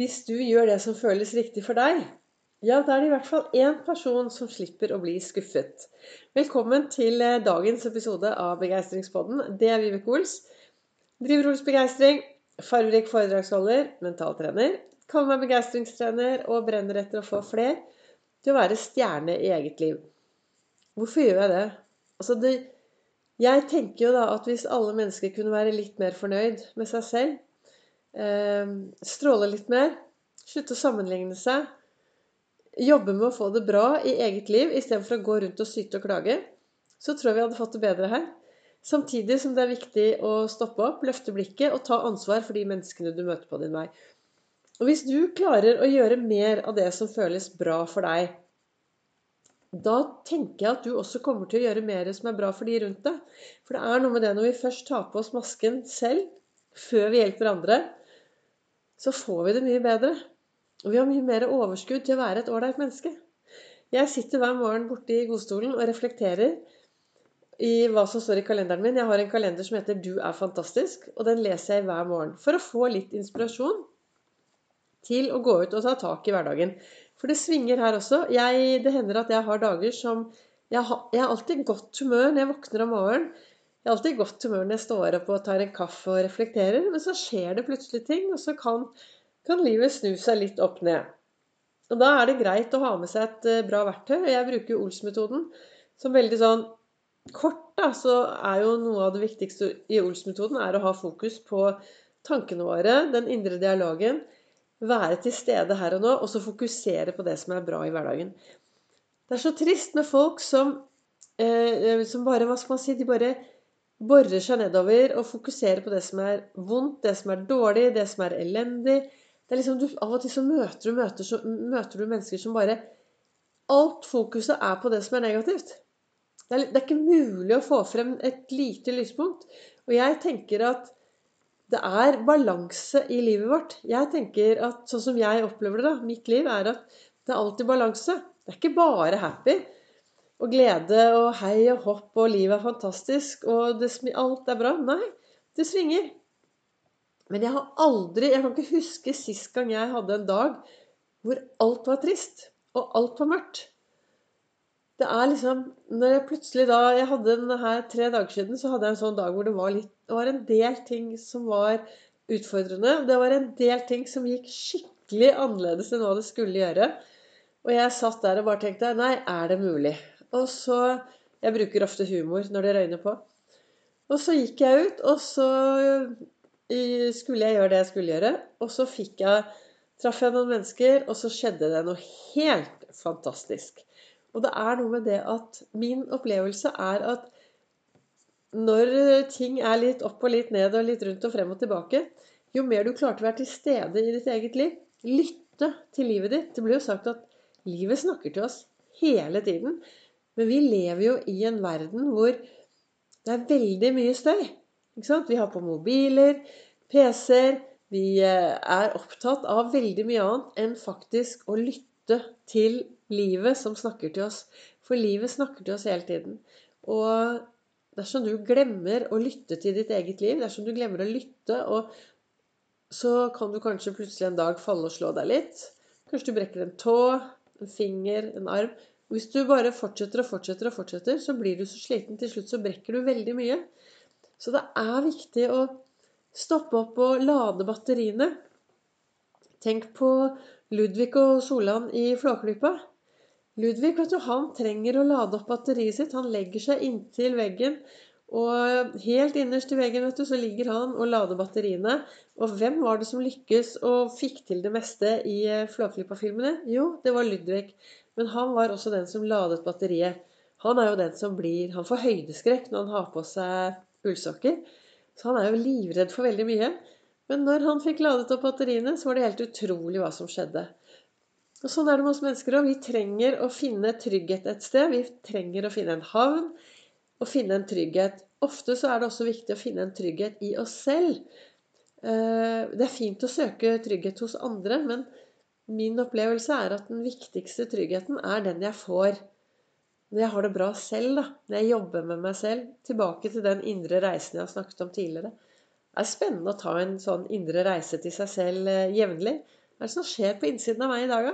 Hvis du gjør det som føles riktig for deg, ja, da er det i hvert fall én person som slipper å bli skuffet. Velkommen til eh, dagens episode av Begeistringspodden. Det er Vibeke Ols. Driver Ols Begeistring. Farverik foredragsholder, mentaltrener. Kaller meg begeistringstrener og brenner etter å få fler til å være stjerne i eget liv. Hvorfor gjør jeg det? Altså, det jeg tenker jo da at hvis alle mennesker kunne være litt mer fornøyd med seg selv, Eh, stråle litt mer. Slutte å sammenligne seg. Jobbe med å få det bra i eget liv istedenfor å gå rundt og syte og klage. Så tror jeg vi hadde fått det bedre her. Samtidig som det er viktig å stoppe opp, løfte blikket og ta ansvar for de menneskene du møter på din vei. Og hvis du klarer å gjøre mer av det som føles bra for deg, da tenker jeg at du også kommer til å gjøre mer som er bra for de rundt deg. For det er noe med det når vi først tar på oss masken selv, før vi hjelper andre, så får vi det mye bedre. Og vi har mye mer overskudd til å være et ålreit menneske. Jeg sitter hver morgen borte i godstolen og reflekterer i hva som står i kalenderen min. Jeg har en kalender som heter 'Du er fantastisk', og den leser jeg hver morgen. For å få litt inspirasjon til å gå ut og ta tak i hverdagen. For det svinger her også. Jeg, det hender at jeg har dager som Jeg har, jeg har alltid godt humør når jeg våkner om morgenen. Jeg er alltid i godt humør når jeg står opp og tar en kaffe og reflekterer, men så skjer det plutselig ting, og så kan, kan livet snu seg litt opp ned. Og Da er det greit å ha med seg et eh, bra verktøy. Jeg bruker Ols-metoden som veldig sånn kort. da, Så er jo noe av det viktigste i Ols-metoden er å ha fokus på tankene våre, den indre dialogen. Være til stede her og nå, og så fokusere på det som er bra i hverdagen. Det er så trist med folk som, eh, som bare Hva skal man si? De bare borer seg nedover og fokuserer på det som er vondt, det som er dårlig, det som er elendig. Det er liksom, du, Av og til så møter du, møter, så møter du mennesker som bare Alt fokuset er på det som er negativt. Det er, det er ikke mulig å få frem et lite lyspunkt. Og jeg tenker at det er balanse i livet vårt. Jeg tenker at Sånn som jeg opplever det, da, mitt liv, er at det er alltid balanse. Det er ikke bare happy og glede og hei og hopp og livet er fantastisk og alt er bra. Nei, det svinger. Men jeg har aldri Jeg kan ikke huske sist gang jeg hadde en dag hvor alt var trist og alt var mørkt. Det er liksom Når jeg plutselig da Jeg hadde den her tre dager siden, så hadde jeg en sånn dag hvor det var litt Det var en del ting som var utfordrende. Det var en del ting som gikk skikkelig annerledes enn hva det skulle gjøre. Og jeg satt der og bare tenkte Nei, er det mulig? Og så Jeg bruker ofte humor når det røyner på. Og så gikk jeg ut, og så skulle jeg gjøre det jeg skulle gjøre. Og så fikk jeg traff jeg noen mennesker, og så skjedde det noe helt fantastisk. Og det er noe med det at min opplevelse er at når ting er litt opp og litt ned og litt rundt og frem og tilbake, jo mer du klarte å være til stede i ditt eget liv, lytte til livet ditt Det blir jo sagt at livet snakker til oss hele tiden. Men vi lever jo i en verden hvor det er veldig mye støy. Vi har på mobiler, PC-er Vi eh, er opptatt av veldig mye annet enn faktisk å lytte til livet som snakker til oss. For livet snakker til oss hele tiden. Og dersom du glemmer å lytte til ditt eget liv, dersom du glemmer å lytte, så kan du kanskje plutselig en dag falle og slå deg litt. Kanskje du brekker en tå, en finger, en arm. Hvis du bare fortsetter og fortsetter og fortsetter, så blir du så sliten. Til slutt så brekker du veldig mye. Så det er viktig å stoppe opp og lade batteriene. Tenk på Ludvig og Solan i Flåklypa. Ludvig vet du, han trenger å lade opp batteriet sitt. Han legger seg inntil veggen. Og helt innerst i veggen vet du, så ligger han og lader batteriene. Og hvem var det som lykkes og fikk til det meste i Flåklypa-filmene? Jo, det var Ludvig. Men han var også den som ladet batteriet. Han er jo den som blir Han får høydeskrekk når han har på seg ullsokker. Så han er jo livredd for veldig mye. Men når han fikk ladet opp batteriene, så var det helt utrolig hva som skjedde. Og Sånn er det med oss mennesker òg. Vi trenger å finne trygghet et sted. Vi trenger å finne en havn og finne en trygghet. Ofte så er det også viktig å finne en trygghet i oss selv. Eh, det er fint å søke trygghet hos andre, men Min opplevelse er at den viktigste tryggheten er den jeg får når jeg har det bra selv. da, Når jeg jobber med meg selv. Tilbake til den indre reisen jeg har snakket om tidligere. Det er spennende å ta en sånn indre reise til seg selv jevnlig. Hva er det som skjer på innsiden av meg i dag, da?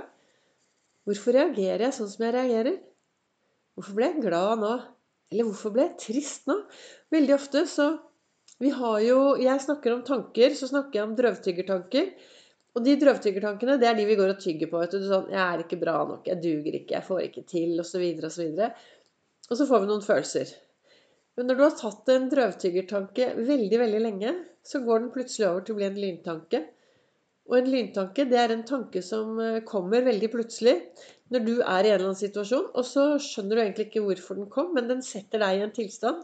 Hvorfor reagerer jeg sånn som jeg reagerer? Hvorfor ble jeg glad nå? Eller hvorfor ble jeg trist nå? Veldig ofte så Vi har jo Jeg snakker om tanker, så snakker jeg om drøvtyggertanker. Og de drøvtyggertankene, det er de vi går og tygger på. Vet du, sånn 'Jeg er ikke bra nok. Jeg duger ikke. Jeg får ikke til.' Osv. osv. Og så får vi noen følelser. Men når du har tatt en drøvtyggertanke veldig, veldig lenge, så går den plutselig over til å bli en lyntanke. Og en lyntanke det er en tanke som eh, kommer veldig plutselig når du er i en eller annen situasjon, og så skjønner du egentlig ikke hvorfor den kom, men den setter deg i en tilstand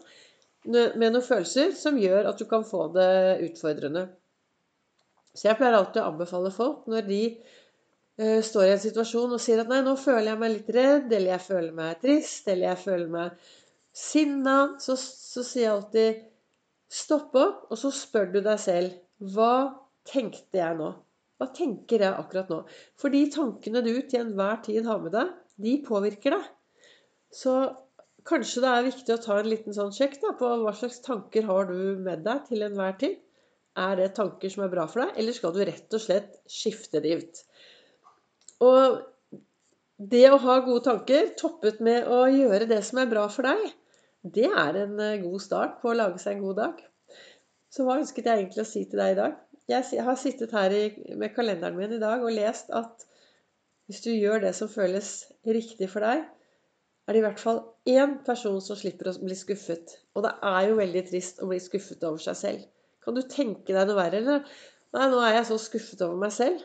med noen følelser som gjør at du kan få det utfordrende. Så jeg pleier alltid å anbefale folk når de uh, står i en situasjon og sier at nei, nå føler jeg meg litt redd, eller jeg føler meg trist, eller jeg føler meg sinna, så, så sier jeg alltid stopp opp, og så spør du deg selv hva tenkte jeg nå? Hva tenker jeg akkurat nå? For de tankene du til enhver tid har med deg, de påvirker deg. Så kanskje det er viktig å ta en liten sånn sjekk da, på hva slags tanker har du med deg til enhver tid. Er det tanker som er bra for deg, eller skal du rett og slett skifte ut? Og det å ha gode tanker toppet med å gjøre det som er bra for deg, det er en eh, god start på å lage seg en god dag. Så hva ønsket jeg egentlig å si til deg i dag? Jeg har sittet her med kalenderen min i dag og lest at hvis du gjør det som føles riktig for deg, er det i hvert fall én person som slipper å bli skuffet. Og det er jo veldig trist å bli skuffet over seg selv. Kan du tenke deg noe verre? Eller? Nei, nå er jeg så skuffet over meg selv.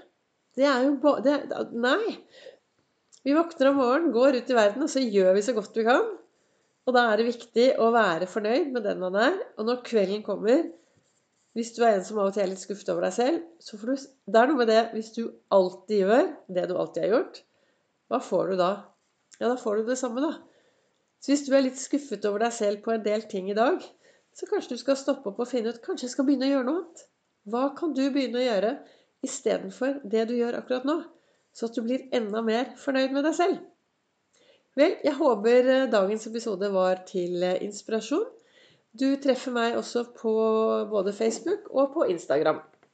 Det er jo bare Nei! Vi våkner om morgenen, går ut i verden, og så gjør vi så godt vi kan. Og da er det viktig å være fornøyd med den man er. Og når kvelden kommer, hvis du er en som av og til er litt skuffet over deg selv, så får du Det er noe med det Hvis du alltid gjør det du alltid har gjort, hva får du da? Ja, da får du det samme, da. Så hvis du er litt skuffet over deg selv på en del ting i dag, så kanskje du skal stoppe opp og finne ut Kanskje jeg skal begynne å gjøre noe annet? Hva kan du begynne å gjøre istedenfor det du gjør akkurat nå? Så at du blir enda mer fornøyd med deg selv. Vel, jeg håper eh, dagens episode var til eh, inspirasjon. Du treffer meg også på både Facebook og på Instagram.